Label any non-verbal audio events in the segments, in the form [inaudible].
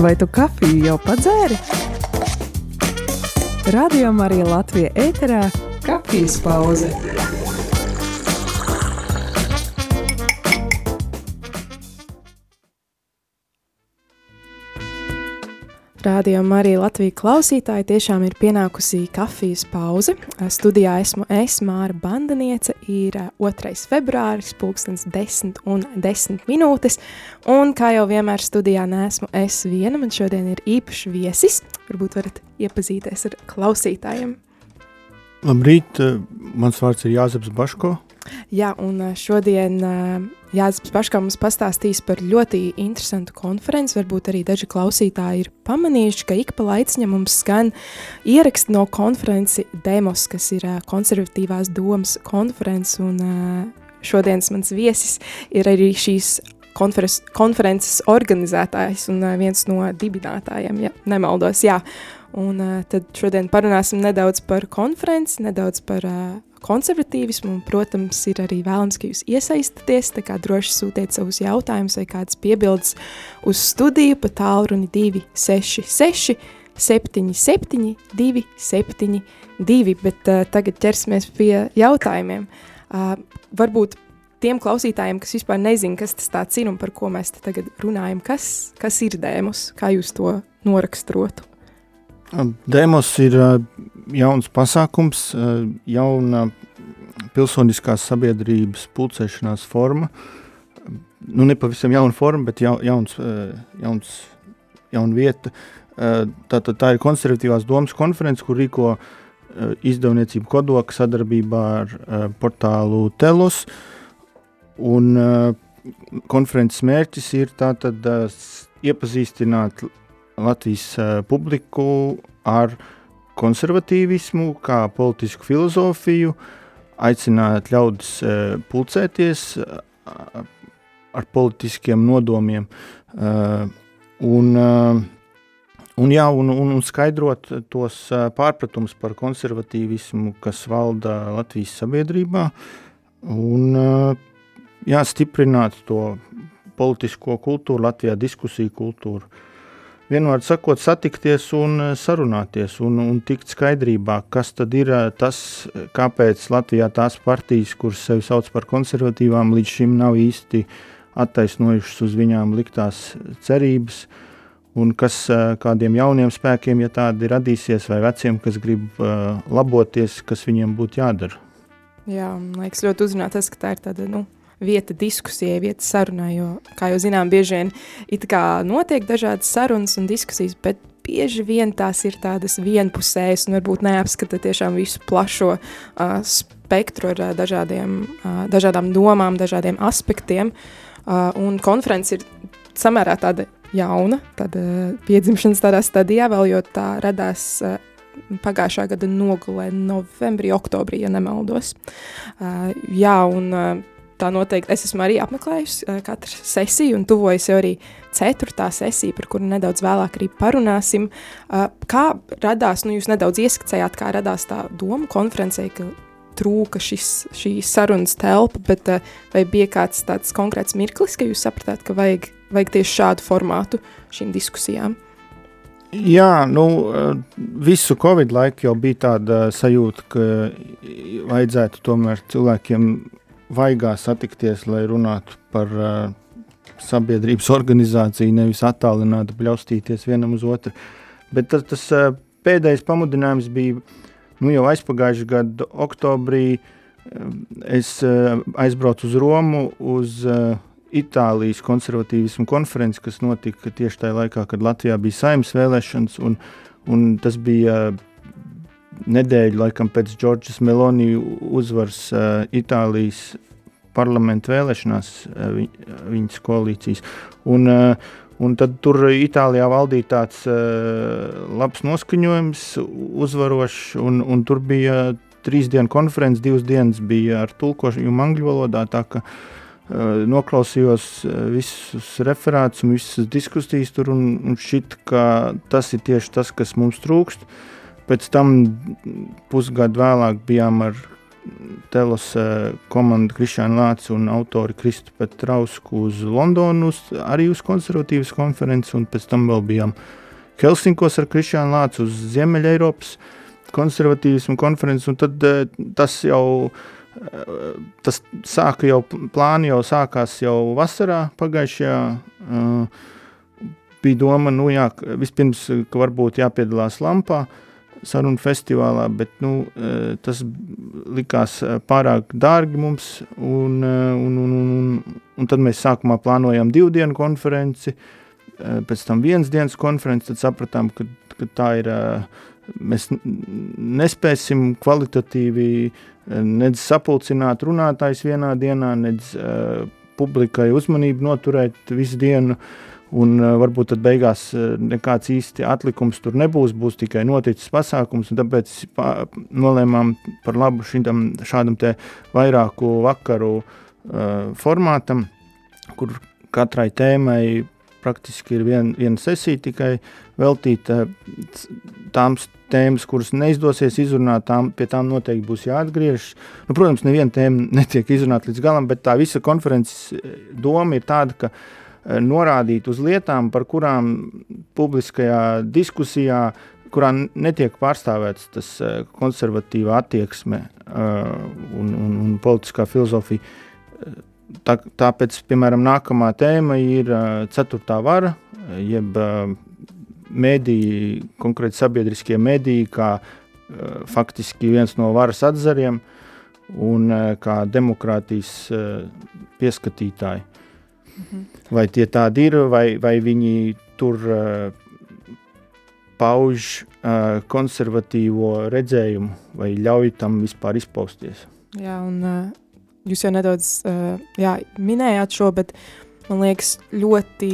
Vai tu kafiju jau padzēri? Radio Marija Latvija ēterā - kafijas pauze. Radio Marija Latvija klausītāji tiešām ir pienākusi kafijas pauze. Studijā esmu es, Māra Bandaniece, ir 2. februāris, pulkstens 10 un 10 minūtes, un kā jau vienmēr studijā neesmu es viena, man šodien ir īpašs viesis, varbūt varat iepazīties ar klausītājiem. Labrīt, mans vārds ir Jāzeps Baško. Jā, un šodien Jānis Paškā mums pastāstīs par ļoti interesantu konferenci. Varbūt arī daži klausītāji ir pamanījuši, ka ik pa laiciņam mums skan ieraksti no konferenci Demos, kas ir konservatīvās domas konferences, un šodienas mans viesis ir arī šīs konferences, konferences organizētājs un viens no dibinātājiem, ja nemaldos, jā. Un tad šodien parunāsim nedaudz par konferenci, nedaudz par konservatīvismu, un, protams, ir arī vēlams, ka jūs iesaistaties, tā kā droši sūtiet savus jautājumus vai kādas piebildes uz studiju pa tālruni 266 77 272, bet uh, tagad ķersimies pie jautājumiem. Uh, varbūt tiem klausītājiem, kas vispār nezin, kas tas ir un par ko mēs tagad runājam, kas, kas ir dēmus, kā jūs to noraksturotu? Demos ir jauns pasākums, jauna pilsoniskās sabiedrības pulcēšanās forma. Nu, ne pavisam jauna forma, bet ja, jauns, jauns, jauna vieta. Tā, tā, tā ir konservatīvās domas konference, kur rīko izdevniecība Kodoka sadarbībā ar portālu Telos. Un, konferences mērķis ir tātad iepazīstināt Latvijas uh, publiku ar konservatīvismu, kā politisku filozofiju, aicināt ļaudis uh, pulcēties uh, ar politiskiem nodomiem un, un, jā, un, un, un skaidrot tos pārpratumus par konservatīvismu, kas valda Latvijas sabiedrībā, un jā, stiprināt to politisko kultūru, Latvijā diskusiju kultūru. Uh, vienmēr sakot, satikties un eh, sarunāties un, un tikt skaidrībā, kas tad ir eh, tas, kāpēc Latvijā tās partijas, kuras sevi sauc par konservatīvām, līdz šim nav īsti attaisnojušas uz viņām liktās cerības, un kas eh, kādiem jauniem spēkiem, ja tādi radīsies, vai veciem, kas grib laboties, kas viņiem būtu jādara. Jā, man liekas ļoti uzrunāt tas, ka tā ir tāda, nu, vieta diskusijai, vieta sarunai, jo, kā jau zinām, bieži vien it kā notiek dažādas sarunas un diskusijas, bet bieži vien tās ir tādas vienpusējas un varbūt neapskata tiešām visu plašo uh, spektru ar uh, dažādiem, uh, dažādām domām, dažādiem aspektiem, uh, un konference ir samērā tāda jauna, tāda piedzimšanas tādā stadijā vēl, jo tā radās uh, pagājušā gada nogulē, novembrī, oktobrī, ja nemaldos. Uh, jā, un uh, tā noteikti es esmu arī apmeklējusi uh, katru sesiju un tuvojas jau arī ceturtā sesija, par kuru nedaudz vēlāk arī parunāsim. Uh, kā radās, nu jūs nedaudz ieskicējāt, kā radās tā doma konferencē, ka trūka šis, šī sarunas telpa, bet uh, vai bija kāds tāds konkrēts mirklis, ka jūs sapratāt, ka vajag, vajag tieši šādu formātu šīm diskusijām? Jā, nu, visu Covid laiku jau bija tāda sajūta, ka vajadzētu tomēr cilvēkiem vaigā satikties, lai runātu par uh, sabiedrības organizāciju, nevis attālināti bļaustīties vienam uz otru. Bet tas, tas uh, pēdējais pamudinājums bija nu, jau aizpagājušā gada oktobrī. Es uh, aizbraucu uz Romu, uz uh, Itālijas konservatīvismu konferenci, kas notika tieši tajā laikā, kad Latvijā bija saimnes vēlēšanas, un, un tas bija nedēļu laikam pēc Džordžas Meloni uzvaras uh, Itālijas parlamentu vēlēšanās uh, viņ, viņas koalīcijas. Un, uh, un tad tur Itālijā valdīja tāds uh, labs noskaņojums, uzvarošs, un, un tur bija trīs dienu konferences, divas dienas bija ar tulkošanu angļu valodā, tā ka uh, noklausījos visus referātus un visas diskusijas tur, un, un šit, ka tas ir tieši tas, kas mums trūkst. Uh, Pēc tam pusgadu vēlāk bijām ar Telos komanda Krišāna Lācis un autori Kristu Petrausku uz Londonu, uz, arī uz konservatīvas konferenci, un pēc tam vēl bijām Helsinkos ar Krišānu Lācu uz Ziemeļa Eiropas konservatīvismu konferenci, un tad tas jau, tas sāka jau, plāni jau sākās jau vasarā pagājušajā, bija doma, nu jā, vispirms, ka varbūt jāpiedalās Lampā, sarunu festivālā, bet nu, e, tas likās e, pārāk dārgi mums. Un, e, un, un, un, un tad mēs sākumā plānojām divu dienu konferenci, pēc tam vienas dienas konferenci. Tad sapratām, ka, ka tā ir. Mēs nespēsim kvalitatīvi nedz sapulcināt runātājs vienā dienā, nedz publikai uzmanību noturēt visu dienu. Uh, Un uh, varbūt tad beigās uh, nekāds īsti atlikums tur nebūs, būs tikai noticis pasākums. Tāpēc nolēmām par labu šitam, šādam vairāku vakaru uh, formātam, kur katrai tēmai praktiski ir vien, viena sesija tikai veltīta tām tēmas, kuras neizdosies izrunāt, tām, pie tām noteikti būs jāatgriežas. Nu, protams, neviena tēma netiek izrunāta līdz galam, bet tā visa konferences doma ir tāda, ka Eh, norādīt uz lietām, par kurām publiskajā diskusijā, kurā netiek pārstāvēts tas eh, konservatīvā attieksme eh, un, un, un politiskā filozofija. Tā, tāpēc, piemēram, nākamā tēma ir ceturtā vara, jeb mediji, konkrēti sabiedriskie mediji, kā faktiski viens no varas atzariem un kā demokrātijas pieskatītāji. Mhm. Vai tie tādi ir, vai, vai viņi tur uh, pauž uh, konservatīvo redzējumu, vai ļauj tam vispār izpausties? Jā, un uh, jūs jau nedaudz uh, jā, minējāt šo, bet man liekas ļoti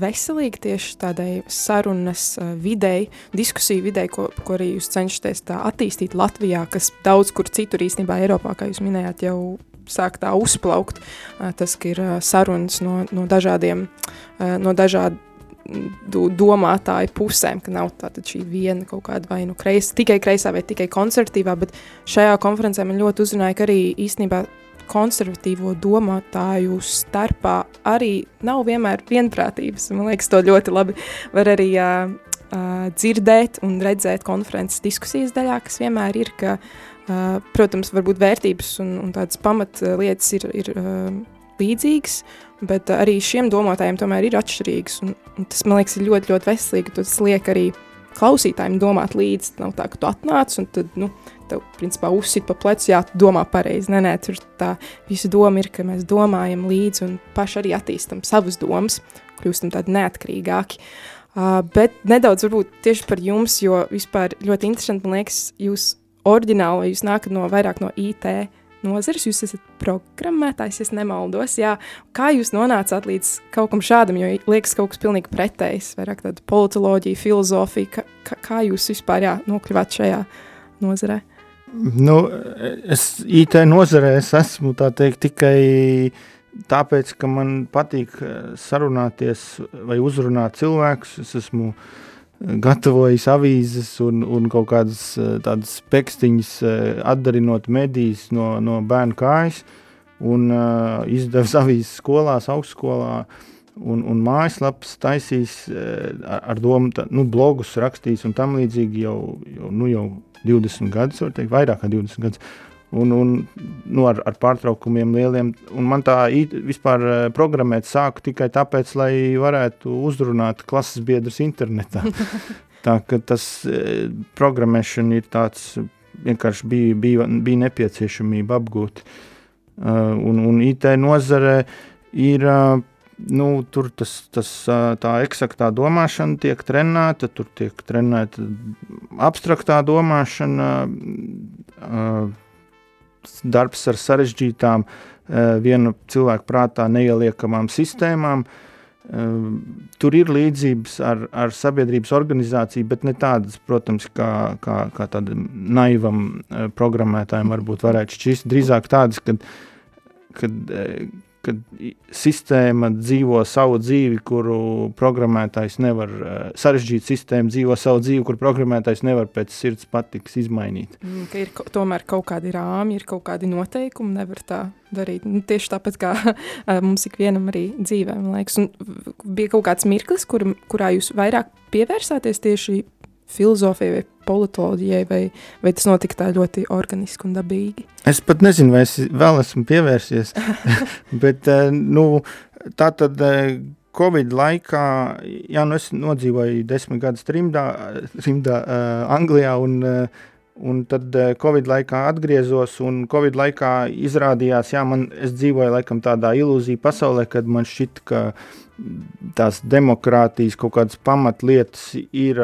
veselīgi tieši tādai sarunas uh, videi, diskusiju videi, ko, ko arī jūs cenšaties attīstīt Latvijā, kas daudz kur citur īstenībā Eiropā, kā jūs minējāt, jau sāk tā uzplaukt. Tas ir sarunas no, no dažādiem, no dažādu domātāju pusēm, ka nav tāda šī viena kaut kāda vai nu kreisa, tikai kreisā vai tikai konservatīvā, bet šajā konferencē man ļoti uzrunāja, ka arī īstenībā konservatīvo domātāju starpā arī nav vienmēr vienprātības. Man liekas, to ļoti labi var arī uh, dzirdēt un redzēt konferences diskusijas daļā, kas vienmēr ir, ka Uh, protams, varbūt vērtības un, un tādas pamatlietas ir, ir uh, līdzīgas, bet arī šiem domātājiem tomēr ir atšķirīgas. Un, un tas, man liekas, ir ļoti, ļoti veselīgi. Tas liek arī klausītājiem domāt līdzi. Nav tā, ka tu atnāc un tad, nu, tev, principā, uzsit pa plecu, jā, tu domā pareizi. Nē, nē, tur tā visa doma ir, ka mēs domājam līdzi un paši arī attīstam savas domas, kļūstam tādi neatkarīgāki. Uh, bet nedaudz varbūt tieši par jums, jo vispār ļoti interesanti, man liekas, jūs oriģināli jūs nākat no vairāk no IT nozares, jūs esat programmētājs, ja nemaldos. Jā. Kā jūs nonācāt līdz kaut kam šādam, jo liekas kaut kas pilnīgi pretējs, vairāk tāda politoloģija, filozofija, ka, kā jūs vispār jā, nokļuvāt šajā nozarē? Nu, es IT nozarē es esmu teikt tikai tāpēc, ka man patīk sarunāties vai uzrunāt cilvēkus. Es esmu uh, gatavojis avīzes un, un kaut kādas eh, tādas pekstiņas eh, atdarinot medijas no, no bērnu kājas un uh, izdevis avīzes skolās, augstskolā un, un mājaslapas taisīs uh, ar, ar domu, tā, nu, blogus rakstīs un tam līdzīgi jau, jau, nu, jau 20 gadus, var teikt, vairāk kā 20 gadus un, un nu, ar, ar pārtraukumiem lieliem. Un man tā vispār eh, programmēt sāku tikai tāpēc, lai varētu uzrunāt klases biedrus internetā. [laughs] tā ka tas eh, programmēšana ir tāds vienkārši bija, bija, bija nepieciešamība apgūt. Uh, un, un IT nozare ir uh, nu, tur tas, tas, tā eksaktā domāšana tiek trenēta, tur tiek trenēta abstraktā domāšana, darbs ar sarežģītām, eh, vienu cilvēku prātā neieliekamām sistēmām. Eh, tur ir līdzības ar, ar sabiedrības organizāciju, bet ne tādas, protams, kā, kā, kā tādam naivam eh, programmētājam varbūt varētu šķist. Drīzāk tādas, kad, kad, kad sistēma dzīvo savu dzīvi, kuru programmētājs nevar, sarežģīta sistēma dzīvo savu dzīvi, kur programmētājs nevar pēc sirds patiks izmainīt. Mm, ka ir tomēr kaut kādi rāmi, ir kaut kādi noteikumi, nevar tā darīt. Nu, tieši tāpat kā [laughs] mums ikvienam arī dzīvē, man liekas. Un bija kaut kāds mirklis, kur, kurā jūs vairāk pievērsāties tieši filozofijai vai politoloģijai, vai, vai tas notika tā ļoti organiski un dabīgi? Es pat nezinu, vai es vēl esmu pievērsies, [laughs] bet eh, nu, tā tad eh, Covid laikā, jā, nu es nodzīvoju desmit gadus trimdā, trimdā uh, Anglijā un uh, Un tad Covid laikā atgriezos, un Covid laikā izrādījās, ka es dzīvoju laikam tādā ilūzija pasaulē, kad man šķiet, ka tās demokrātijas kaut kādas pamatlietas ir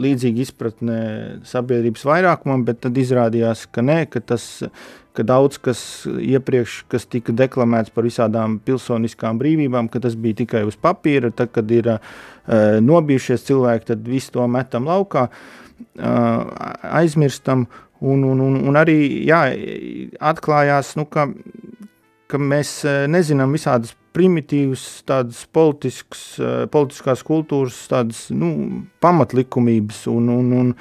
līdzīga izpratne sabiedrības vairākumam, bet tad izrādījās, ka nē, ka tas ka daudz kas iepriekš, kas tika deklamēts par visādām pilsoniskām brīvībām, ka tas bija tikai uz papīra, tad, kad ir uh, nobijušies cilvēki, tad visu to metam laukā, uh, aizmirstam, un, un, un, un arī jā, atklājās, nu, ka, ka mēs nezinām visādas primitīvas, tādas politiskas, eh, politiskās kultūras, tādas nu, pamatlikumības, un, un, un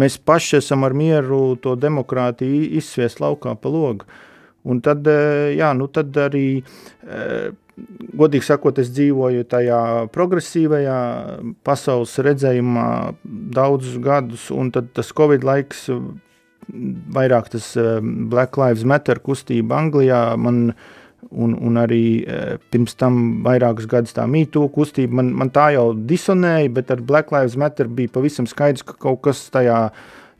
mēs paši esam ar mieru to demokrātiju izsviest laukā pa logu. Un tad, eh, jā, nu tad arī, eh, godīgi sakot, es dzīvoju tajā progresīvajā pasaules redzējumā daudzus gadus, un tad tas Covid laiks, vairāk tas Black Lives Matter kustība Anglijā, man Un, un arī e, pirms tam vairākus gadus tā mītū kustība, man, man tā jau disonēja, bet ar Black Lives Matter bija pavisam skaidrs, ka kaut kas tajā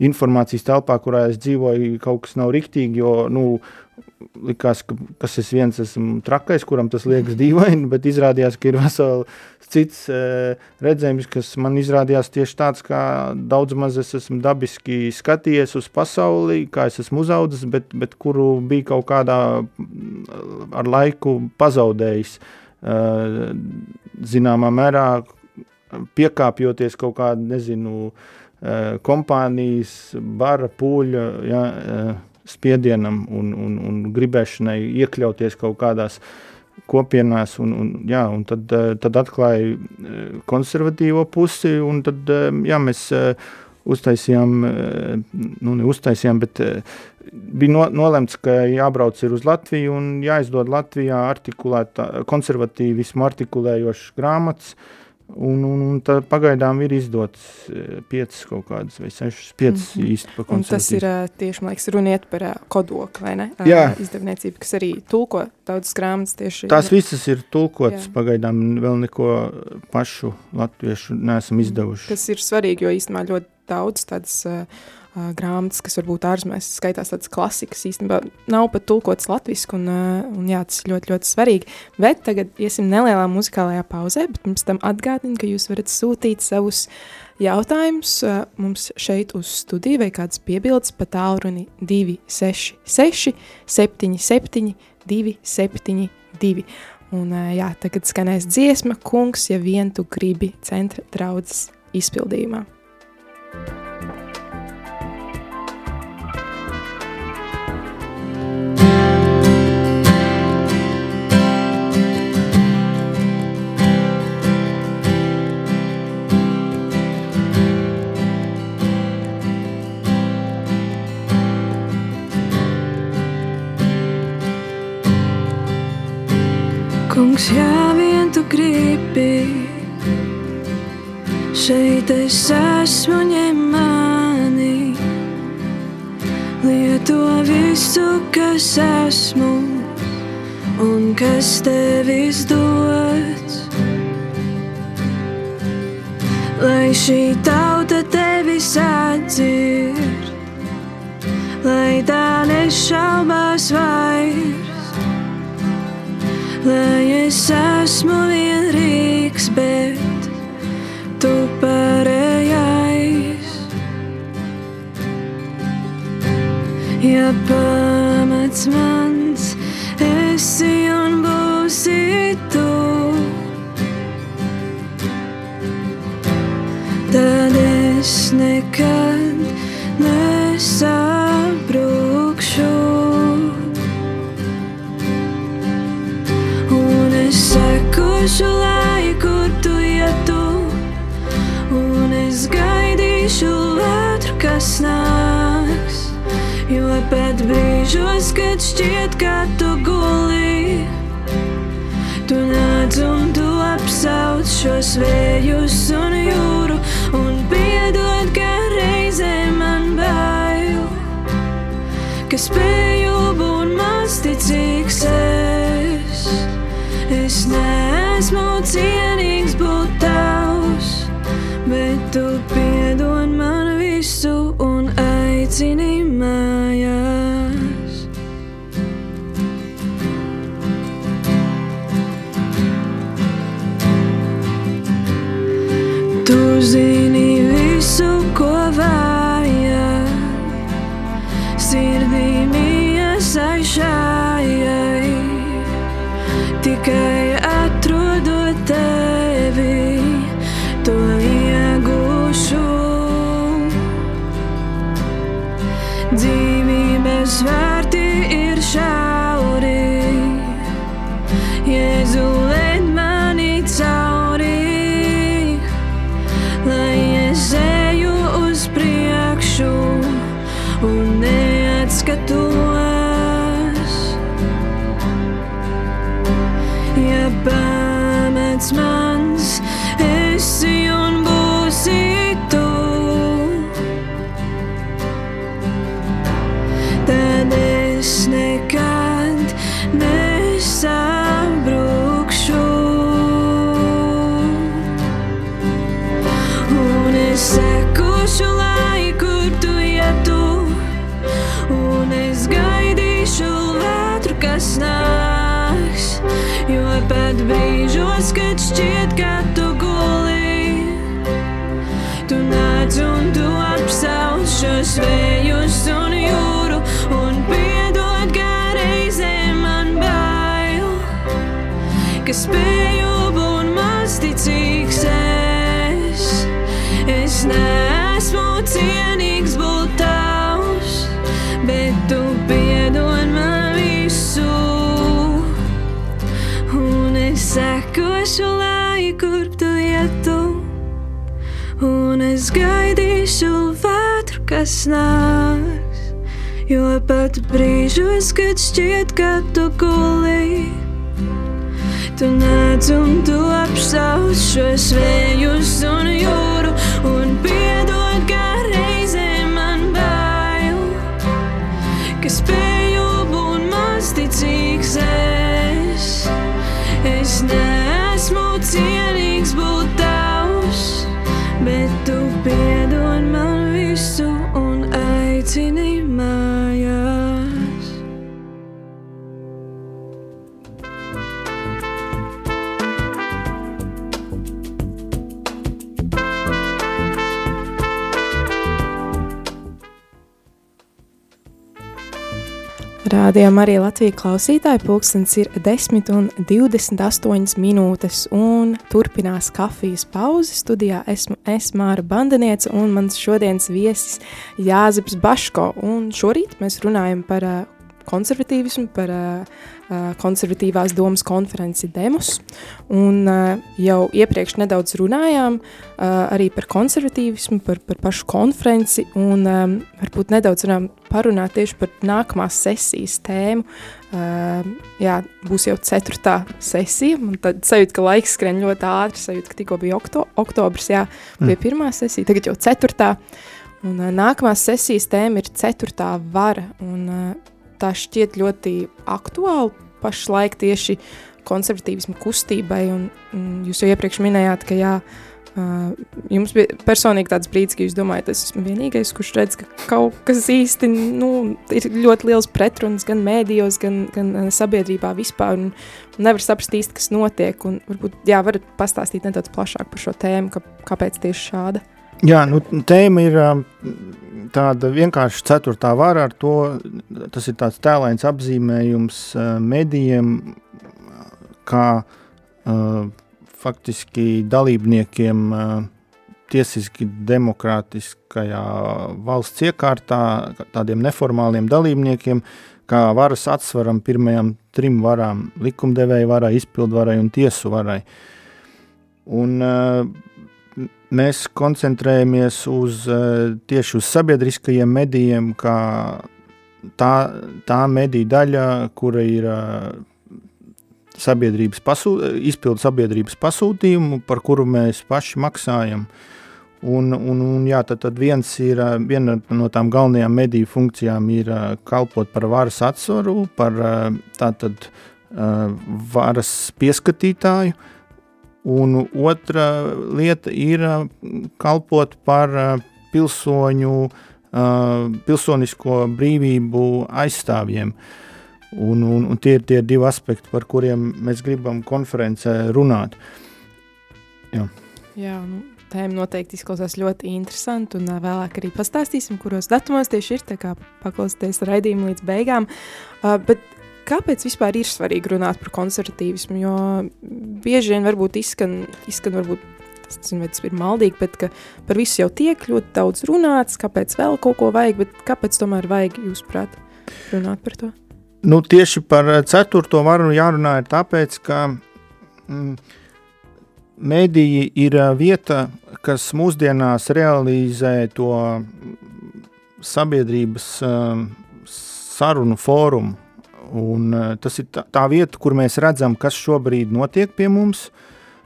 informācijas telpā, kurā es dzīvoju, kaut kas nav riktīgi, jo, nu, likās, ka kas es viens esmu trakais, kuram tas liekas dīvaini, [laughs] bet izrādījās, ka ir vesels cits e, redzējums, kas man izrādījās tieši tāds, kā daudz maz es esmu dabiski skatījies uz pasauli, kā es esmu uzaudzis, bet, bet kuru bija kaut kādā ar laiku pazaudējis. E, zināmā mērā piekāpjoties kaut kādu, nezinu, e, kompānijas, bara, pūļa, ja, e, spiedienam un, un, un gribēšanai iekļauties kaut kādās kopienās, un, un, jā, un tad, eh, tad atklāja eh, konservatīvo pusi, un tad eh, jā, mēs uztaisījām, nu ne uztaisījām, bet bija no, nolemts, ka jābrauc uz Latviju un jāizdod Latvijā artikulēta, konservatīvismu artikulējošas grāmatas, Un, un, un tā pagaidām ir izdotas e, piecas kaut kādas vai sešas, piecas mm -hmm. īsti pa koncertību. Tas ir e, tieši, man liekas, runiet par e, kodokli, vai ne? Jā. Izdevniecību, kas arī tulko daudzas grāmatas tieši. Tās visas ir tulkotas, Jā. pagaidām vēl neko pašu latviešu neesam izdevuši. Tas ir svarīgi, jo īstenībā ļoti daudz tādas uh, uh, grāmatas, kas varbūt ārzemēs skaitās tādas klasikas, īstenībā nav pat tulkotas latviski, un, uh, un jā, tas ļoti, ļoti svarīgi. Bet tagad iesim nelielā muzikālajā pauzē, bet pirms tam atgādinu, ka jūs varat sūtīt savus jautājumus uh, mums šeit uz studiju vai kādas piebildes pa tālruni 266 77 272. Un, jā, tagad skanēs dziesma, kungs, ja vien tu gribi centra draudzes izpildījumā. Kungs, ja vien tu gribi, šeit es esmu ņem mani. Lieto visu, kas esmu un kas tev izdots. Lai šī tauta tevi sadzird, lai tā nešaubās vairs lai es esmu vienrīgs, bet tu pārējais. Ja pamats mans esi un būsi tu, tad es nekad sekošu, lai kur tu ietu, un es gaidīšu vētru, kas nāks. Jo pat brīžos, kad šķiet, ka tu guli, tu nāc un tu apsauc šos vējus un jūru, un piedod, ka reizē man bail, ka spēju Es neesmu cienīgs būt tavs, bet tu piedod man visu un aicini mājās. Šķiet, ka tu guli, tu nāc un tu apsauc šos vējus un jūru, un piedod, ka reizē man bail, ka spēju būt masticīgs es. Es neesmu cienīgs būt tavs, bet tu piedod man visu. Un es sekošu, lai kur tu ietu, un es gaidīšu vētru, kas nāks. Jo pat brīžos, kad šķiet, ka tu guli, tu nāc un tu apsauc šos vējus un jūru, un piedod, ka reizē man bail, ka spēju būt masticīgs es. Es neesmu aicini Rādījām arī Latvijas klausītāji. Pūkstens ir 10 un 28 minūtes, un turpinās kafijas pauze. Studijā esmu es Māra Bandaniece un mans šodienas viesis Jāzips Baško. Un šorīt mēs runājam par uh, konservatīvismu, par uh, konservatīvās domas konferenci Demos. Un uh, jau iepriekš nedaudz runājām arī par konservatīvismu, par, par pašu konferenci un varbūt nedaudz varam parunāt tieši par nākamās sesijas tēmu. Jā, būs jau ceturtā sesija, un tad sajūta, ka laiks skrien ļoti ātri, sajūta, ka tikko bija okto, oktobrs, jā, bija pirmā sesija, tagad jau ceturtā. Un nākamās sesijas tēma ir ceturtā vara, un tā šķiet ļoti aktuāli pašlaik tieši konservatīvismu kustībai, un, un jūs jau iepriekš minējāt, ka jā, jums bija personīgi tāds brīdis, ka jūs domājat, es esmu vienīgais, kurš redz, ka kaut kas īsti, nu, ir ļoti liels pretruns gan mēdījos, gan, gan sabiedrībā vispār, un, un nevar saprast īsti, kas notiek, un varbūt, jā, varat pastāstīt nedaudz plašāk par šo tēmu, ka, kāpēc tieši šāda? Jā, nu, tēma ir um, tāda vienkārši ceturtā vara ar to, tas ir tāds tēlains apzīmējums uh, medijiem, kā uh, faktiski dalībniekiem uh, tiesiski demokrātiskajā valsts iekārtā, tādiem neformāliem dalībniekiem, kā varas atsvaram pirmajām trim varām - likumdevēja varai, izpildvarai un tiesu varai. Un, uh, mēs koncentrējamies uz, uh, tieši uz sabiedriskajiem medijiem, kā tā, tā mediju daļa, kura ir uh, sabiedrības pasū, izpildu sabiedrības pasūtījumu, par kuru mēs paši maksājam. Un, un, un jā, tad, tad viens ir, viena no tām galvenajām mediju funkcijām ir kalpot par varas atsvaru, par tātad varas pieskatītāju, un otra lieta ir kalpot par pilsoņu, pilsonisko brīvību aizstāvjiem. Un, un, un tie ir tie divi aspekti, par kuriem mēs gribam konferencē runāt. Jā, Jā nu, tēma noteikti izklausās ļoti interesanti, un vēlāk arī pastāstīsim, kuros datumos tieši ir, tā kā paklausieties raidījumu līdz beigām. Uh, bet kāpēc vispār ir svarīgi runāt par konservatīvismu, jo bieži vien varbūt izskan, izskan varbūt es nezinu, vai tas ir maldīgi, bet ka par visu jau tiek ļoti daudz runāts, kāpēc vēl kaut ko vajag, bet kāpēc tomēr vajag, jūsuprāt, runāt par to? Nu, tieši par ceturto varu jārunā ir tāpēc, ka mm, Mēdīji ir vieta, kas mūsdienās realizē to sabiedrības sarunu fórumu. Un tas ir tā, tā vieta, kur mēs redzam, kas šobrīd notiek pie mums.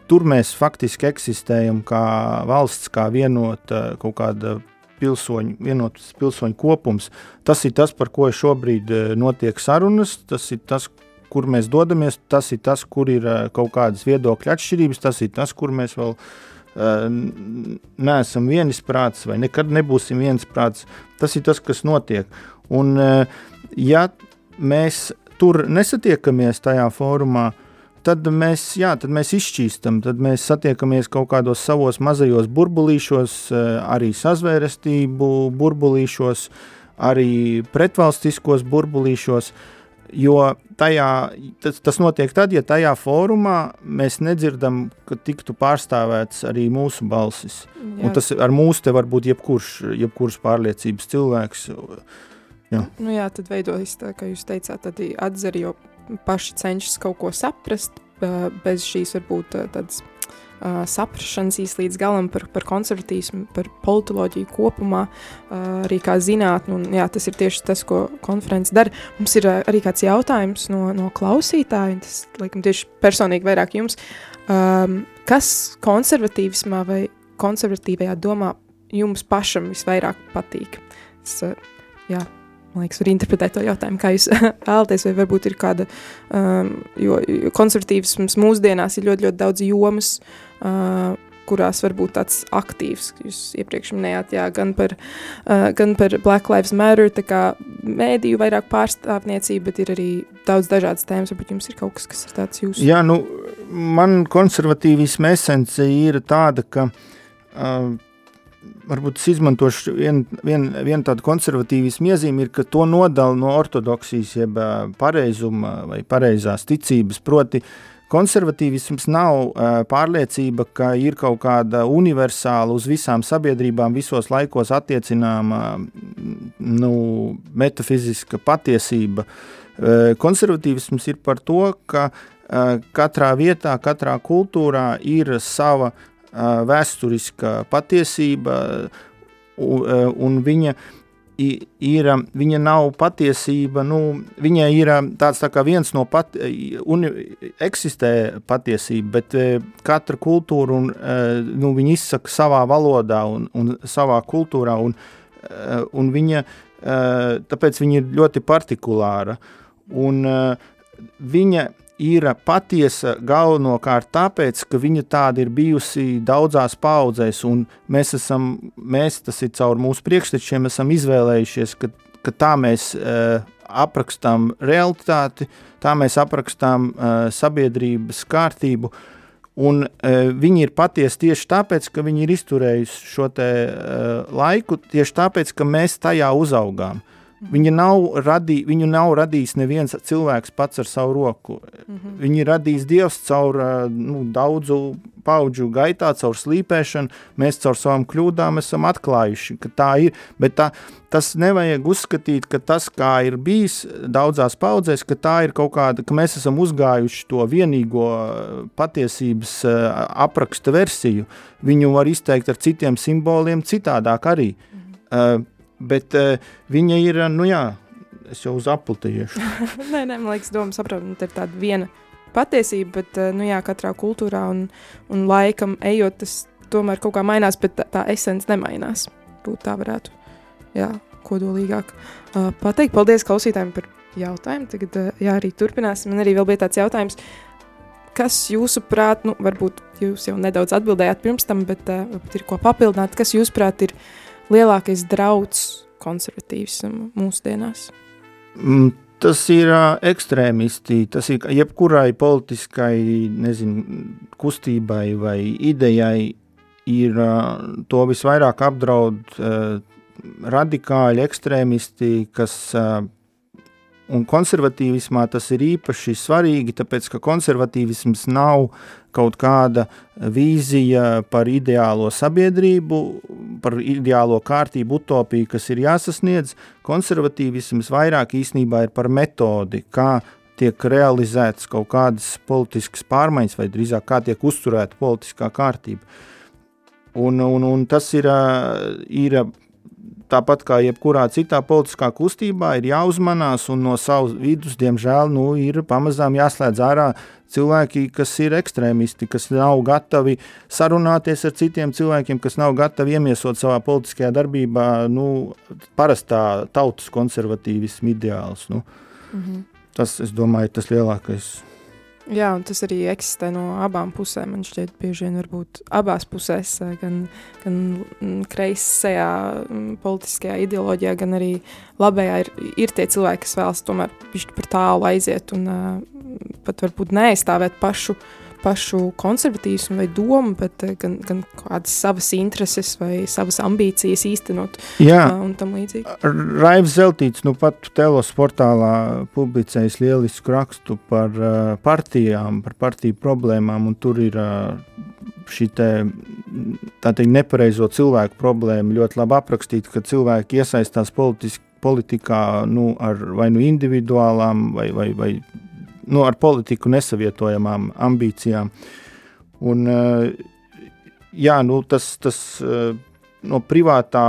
Tur mēs faktiski eksistējam kā valsts, kā vienota kaut kāda pilsoņu, vienotas pilsoņu kopums. Tas ir tas, par ko šobrīd notiek sarunas. Tas ir tas, kur mēs dodamies, tas ir tas, kur ir kaut kādas viedokļa atšķirības, tas ir tas, kur mēs vēl neesam vienisprāts vai nekad nebūsim vienisprāts. Tas ir tas, kas notiek. Un, ja mēs tur nesatiekamies tajā fórumā, tad mēs, jā, tad mēs izšķīstam, tad mēs satiekamies kaut kādos savos mazajos burbulīšos, arī sazvērestību burbulīšos, arī pretvalstiskos burbulīšos, jo tajā, tas, tas notiek tad, ja tajā fórumā mēs nedzirdam, ka tiktu pārstāvēts arī mūsu balsis. Jā. Un tas ar mūsu te var būt jebkurš, jebkurš pārliecības cilvēks. Jā. Nu jā, tad veidojas tā, kā jūs teicāt, tad atzer, jo paši cenšas kaut ko saprast, bez šīs varbūt tādas uh, saprašanas īsti līdz galam par, par konservatīvismu, par politoloģiju kopumā, uh, arī kā zinātni. Un, jā, tas ir tieši tas, ko konferences dara. Mums ir uh, arī kāds jautājums no, no klausītāja, tas, laikam, tieši personīgi vairāk jums. Um, kas konservatīvismā vai konservatīvajā domā jums pašam visvairāk patīk? Es, uh, jā, man liekas, var interpretēt to jautājumu, kā jūs [laughs] vēlaties, vai varbūt ir kāda, um, jo, jo konservatīvisms mūsdienās ir ļoti, ļoti daudz jomas, uh, kurās var būt tāds aktīvs, jūs iepriekš minējāt, jā, gan par, uh, gan par Black Lives Matter, tā kā mēdīju vairāk pārstāvniecība, bet ir arī daudz dažādas tēmas, varbūt jums ir kaut kas, kas ir tāds jūsu? Jā, nu, man konservatīvisma esence ir tāda, ka uh, varbūt es izmantošu vienu vien, vien tādu konservatīvismu iezīmi, ir, ka to nodala no ortodoksijas, jeb pareizuma vai pareizās ticības. Proti, konservatīvisms nav uh, pārliecība, ka ir kaut kāda universāla, uz visām sabiedrībām, visos laikos attiecināma nu, metafiziska patiesība. Uh, konservatīvisms ir par to, ka uh, katrā vietā, katrā kultūrā ir sava vēsturiska patiesība, un viņa ir, viņa nav patiesība, nu, viņa ir tāds tā kā viens no pat, un eksistē patiesība, bet katra kultūra, un, nu, viņa izsaka savā valodā un, un savā kultūrā, un, un viņa, tāpēc viņa ir ļoti partikulāra, un viņa ir patiesa galvenokārt tāpēc, ka viņa tāda ir bijusi daudzās paudzēs, un mēs esam, mēs, tas ir caur mūsu priekštečiem, esam izvēlējušies, ka, ka tā mēs uh, aprakstām realitāti, tā mēs aprakstām uh, sabiedrības kārtību, un uh, viņi ir patiesi tieši tāpēc, ka viņi ir izturējuši šo te uh, laiku, tieši tāpēc, ka mēs tajā uzaugām. Mhm. Viņa nav radī, viņu nav radījis neviens cilvēks pats ar savu roku. Mm -hmm. Viņi ir radījis Dievs caur nu, daudzu paudžu gaitā, caur slīpēšanu. Mēs caur savām kļūdām esam atklājuši, ka tā ir. Bet tā, tas nevajag uzskatīt, ka tas, kā ir bijis daudzās paudzēs, ka tā ir kaut kāda, ka mēs esam uzgājuši to vienīgo patiesības apraksta versiju. Viņu var izteikt ar citiem simboliem citādāk arī. Mm -hmm. uh, bet uh, viņa ir, nu jā, es jau uz apli tieši. [laughs] nē, nē, man liekas, doma saprotam, tā ir tāda viena patiesība, bet, uh, nu jā, katrā kultūrā un, un laikam ejot, tas tomēr kaut kā mainās, bet tā, tā esence nemainās. Būtu tā varētu, jā, kodolīgāk uh, pateikt. Paldies klausītājiem par jautājumu. Tagad, uh, jā, arī turpināsim. Man arī vēl bija tāds jautājums, kas jūsuprāt, nu, varbūt jūs jau nedaudz atbildējāt pirms tam, bet uh, ir ko papildināt, kas jūsuprāt ir uh, lielākais drauds konservatīvisam mūsdienās? Mm, tas ir ekstrēmisti, tas ir jebkurai politiskai nezinu, kustībai vai idejai, ir to visvairāk apdraud radikāļi ekstrēmisti, kas Un konservatīvismā tas ir īpaši svarīgi, tāpēc ka konservatīvisms nav kaut kāda vīzija par ideālo sabiedrību, par ideālo kārtību, utopiju, kas ir jāsasniedz. Konservatīvisms vairāk īstenībā ir par metodi, kā tiek realizētas kaut kādas politiskas pārmaiņas, vai drīzāk kā tiek uzturēta politiskā kārtība. Un, un, un tas ir, ir tāpat kā jebkurā citā politiskā kustībā, ir jāuzmanās un no savas vidus, diemžēl, nu, ir pamazām jāslēdz ārā cilvēki, kas ir ekstrēmisti, kas nav gatavi sarunāties ar citiem cilvēkiem, kas nav gatavi iemiesot savā politiskajā darbībā nu, parastā tautas konservatīvismu ideāls. Nu. -hmm. Tas, es domāju, tas lielākais Jā, un tas arī eksistē no abām pusēm. Man šķiet, bieži vien varbūt abās pusēs, eh, gan, gan mm, kreisajā mm, politiskajā ideoloģijā, gan arī labējā ir, ir tie cilvēki, kas vēlas tomēr par tālu aiziet un uh, pat varbūt neaizstāvēt pašu uh, pašu konservatīvismu vai domu, bet eh, gan, gan kādas savas intereses vai savas ambīcijas īstenot Jā. un tam līdzīgi. Raivs Zeltīts, nu pat Telos portālā publicējis lielisku rakstu par partijām, par partiju problēmām, un tur ir šī te, tā teikt, nepareizo cilvēku problēma ļoti labi aprakstīta, ka cilvēki iesaistās politiski politikā nu, ar vai nu individuālām vai, vai, vai nu, ar politiku nesavietojamām ambīcijām. Un, eh, jā, nu, tas, tas eh, no privātā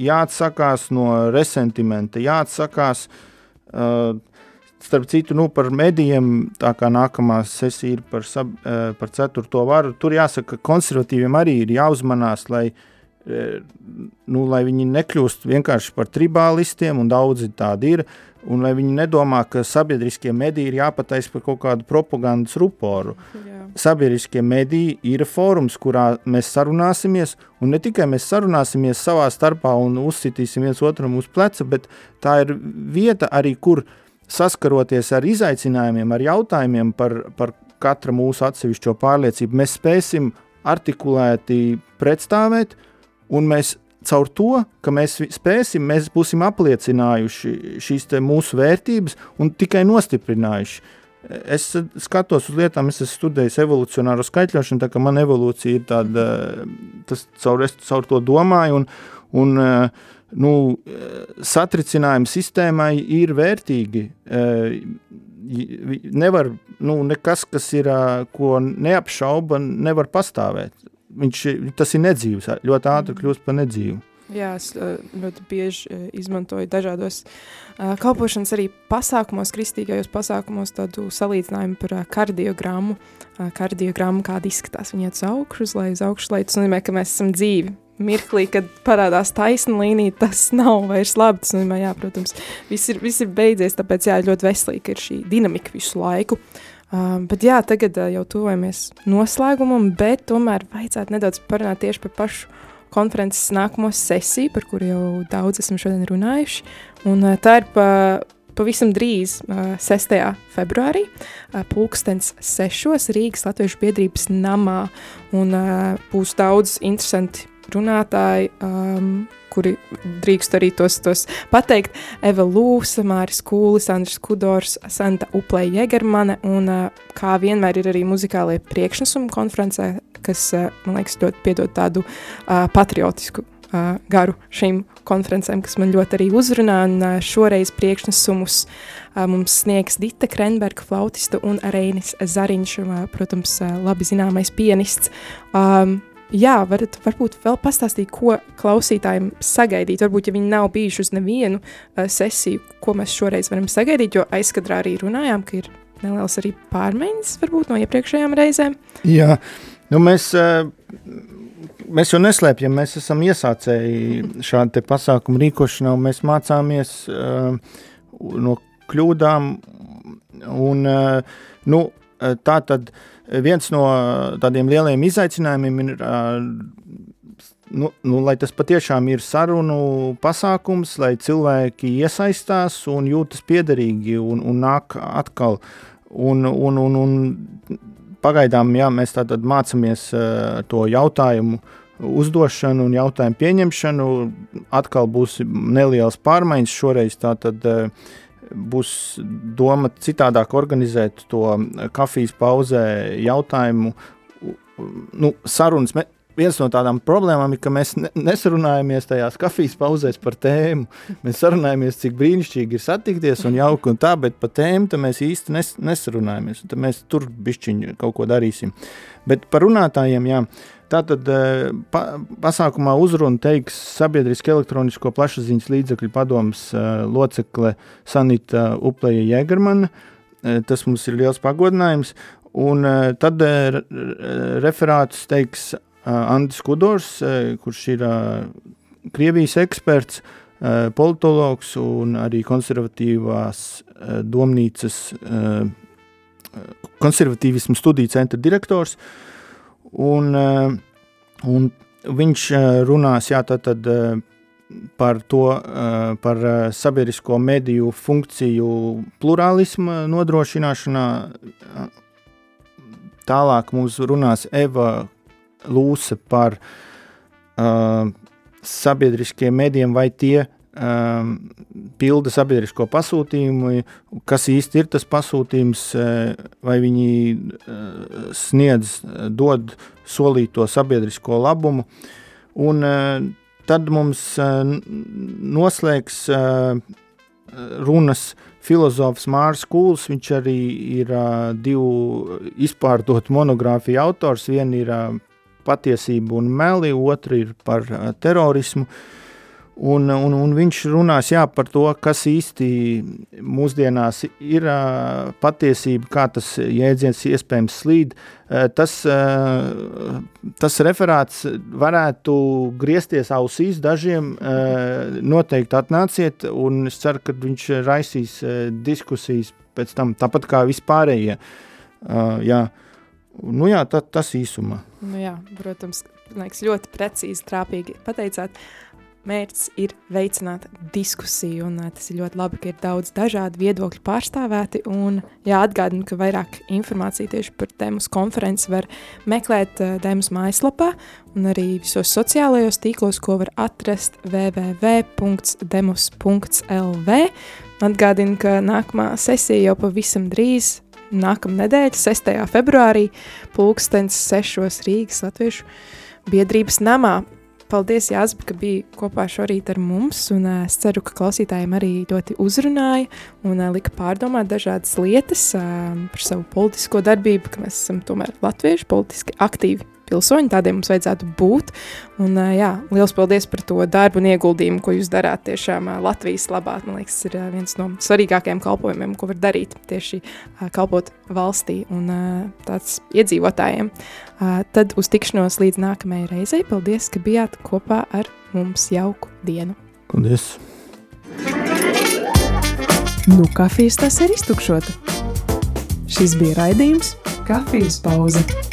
jāatsakās, no resentimenta jāatsakās. Eh, starp citu, nu, par medijiem, tā kā nākamā sesija ir par, sab, par ceturto varu, tur jāsaka, ka konservatīviem arī ir jāuzmanās, lai, nu, lai viņi nekļūst vienkārši par tribālistiem, un daudzi tādi ir, uh, Un lai viņi nedomā, ka sabiedriskie mediji ir jāpataisa par kaut kādu propagandas ruporu. Jā. Sabiedriskie mediji ir fórums, kurā mēs sarunāsimies, un ne tikai mēs sarunāsimies savā starpā un uzsitīsim viens otram uz pleca, bet tā ir vieta arī, kur saskaroties ar izaicinājumiem, ar jautājumiem par, par katra mūsu atsevišķo pārliecību, mēs spēsim artikulēti pretstāvēt, un mēs caur to, ka mēs spēsim, mēs būsim apliecinājuši šīs mūsu vērtības un tikai nostiprinājuši. Es skatos uz lietām, es esmu studējis evolūcionāro skaitļošanu, tā kā man evolūcija ir tāda, tas caur, es caur to domāju, un, un nu, satricinājumi sistēmai ir vērtīgi. Nevar, nu, nekas, kas ir, ko neapšauba, nevar pastāvēt viņš, tas ir nedzīvs, ļoti ātri mm. kļūst par nedzīvu. Jā, es ļoti bieži izmantoju dažādos uh, kalpošanas arī pasākumos, kristīgajos pasākumos, tādu salīdzinājumu par uh, kardiogrammu. Uh, kardiogrammu, kāda izskatās, viņa uz augšu, uz leju, uz augšu, leju. Tas nozīmē, ka mēs esam dzīvi. Mirklī, kad parādās taisna līnija, tas nav vairs labi. Tas nozīmē, jā, protams, viss ir, viss ir beidzies, tāpēc jā, ļoti veselīgi, ir šī dinamika visu laiku. Uh, Uh, bet jā, tagad uh, jau tuvojamies noslēgumam, bet tomēr vajadzētu nedaudz parunāt tieši par pašu konferences nākamo sesiju, par kuru jau daudz esam šodien runājuši. Un, uh, tā ir pa, pavisam drīz, uh, 6. februārī, uh, pulkstens 6. Rīgas Latviešu biedrības namā. Un, uh, būs daudz interesanti runātāji, um, kuri drīkst arī tos, tos pateikt. Eva Lūsa, Māris Kūlis, Andris Kudors, Santa Uplē Jegermane un uh, kā vienmēr ir arī muzikālie priekšnesumi konferencē, kas, uh, man liekas, ļoti piedod tādu uh, patriotisku uh, garu šīm konferencēm, kas man ļoti arī uzrunā, un uh, šoreiz priekšnesumus uh, mums sniegs Dita Krenberga flautista un Reinis Zariņš, uh, protams, uh, labi zināmais pianists. Um, jā, varat varbūt vēl pastāstīt, ko klausītājiem sagaidīt. Varbūt, ja viņi nav bijuši uz nevienu uh, sesiju, ko mēs šoreiz varam sagaidīt, jo aizkadrā arī runājām, ka ir neliels arī pārmaiņas varbūt no iepriekšējām reizēm. Jā, nu mēs... Uh, mēs jau neslēpjam, mēs esam iesācēji šādu pasākumu rīkošanā, un mēs mācāmies uh, no kļūdām. Un, uh, nu, tā tad viens no tādiem lieliem izaicinājumiem ir, uh, nu, nu, lai tas patiešām ir sarunu pasākums, lai cilvēki iesaistās un jūtas piederīgi un, un nāk atkal. Un, un, un, un pagaidām jā, mēs mācāmies uh, to jautājumu uh, uzdošanu un jautājumu pieņemšanu. Atkal būs nelielas pārmaiņas. Šoreiz tā tad eh, būs doma citādāk organizēt to kafijas pauzē jautājumu. Nu, sarunas, viens no tādām problēmām ir, ka mēs nesarunājamies tajās kafijas pauzēs par tēmu. Mēs sarunājamies, cik brīnišķīgi ir satikties un jauki un tā, bet par tēmu mēs īsti nes, nesarunājamies. Tad mēs tur bišķiņu kaut ko darīsim. Bet par runātājiem, jā, Tātad eh, pa, pasākumā uzrunu teiks sabiedriski elektronisko plašsaziņas līdzekļu padomas uh, locekle Sanita Upleja Jēgermana. Tas mums ir liels pagodinājums. Un tad referātus teiks Andris Kudors, kurš ir Krievijas eksperts, politologs un arī konservatīvās domnīcas konservatīvismu studiju centra direktors. Uh, Un, eh, un viņš eh, runās jā, tad, tad, eh, par to, par sabiedrisko mediju funkciju plurālismu nodrošināšanā. Tālāk mums runās Eva Lūse par uh, sabiedriskiem medijiem, vai tie pilda sabiedrisko pasūtījumu, kas īsti ir tas pasūtījums, uh, vai viņi uh, sniedz, uh, dod solīto sabiedrisko labumu. Un tad mums noslēgs runas filozofs Mārs Kūls. Viņš arī ir divu izpārdotu monogrāfiju autors. Viena ir patiesība un meli, otra ir par terorismu. Uh, Un, un, un viņš runās jā, par to, kas īsti mūsdienās ir uh, patiesība, kā tas jēdziens iespējams slīd. Uh, tas, uh, tas referāts varētu griezties ausīs dažiem. Noteikti atnāciet, un es ceru, ka viņš raisīs diskusijas pēc tam, tāpat kā vispārējie. Jā. Nu jā, tā, tas īsumā. Nu jā, protams, liekas, ļoti precīzi, trāpīgi pateicāt. Uh, mērķis ir veicināt diskusiju, un tas ir ļoti labi, ka ir daudz dažādu viedokļu pārstāvēti, un jāatgādina, ka vairāk informācija tieši par tēmas konferenci var meklēt tēmas mājaslapā, un arī visos sociālajos tīklos, ko var atrast www.demos.lv. Atgādinu, ka nākamā sesija jau pavisam drīz, nākamā nedēļa, 6. februārī, pulkstens 6. Rīgas Latviešu biedrības namā. Paldies, Jāsp, ka bija kopā šorīt ar mums, un uh, es ceru, ka klausītājiem arī ļoti uzrunāja un uh, lika pārdomāt dažādas lietas uh, par savu politisko darbību, ka mēs esam tomēr latvieši politiski aktīvi pilsoņi, tādiem mums vajadzētu būt. Un, jā, liels paldies par to darbu un ieguldījumu, ko jūs darāt tiešām Latvijas labā. Man liekas, tas ir viens no svarīgākajiem kalpojumiem, ko var darīt tieši kalpot valstī un tāds iedzīvotājiem. Tad uz tikšanos līdz nākamajai reizei. Paldies, ka bijāt kopā ar mums jauku dienu. Paldies! Nu, kafijas tas ir iztukšota. Šis bija raidījums Kafijas pauze.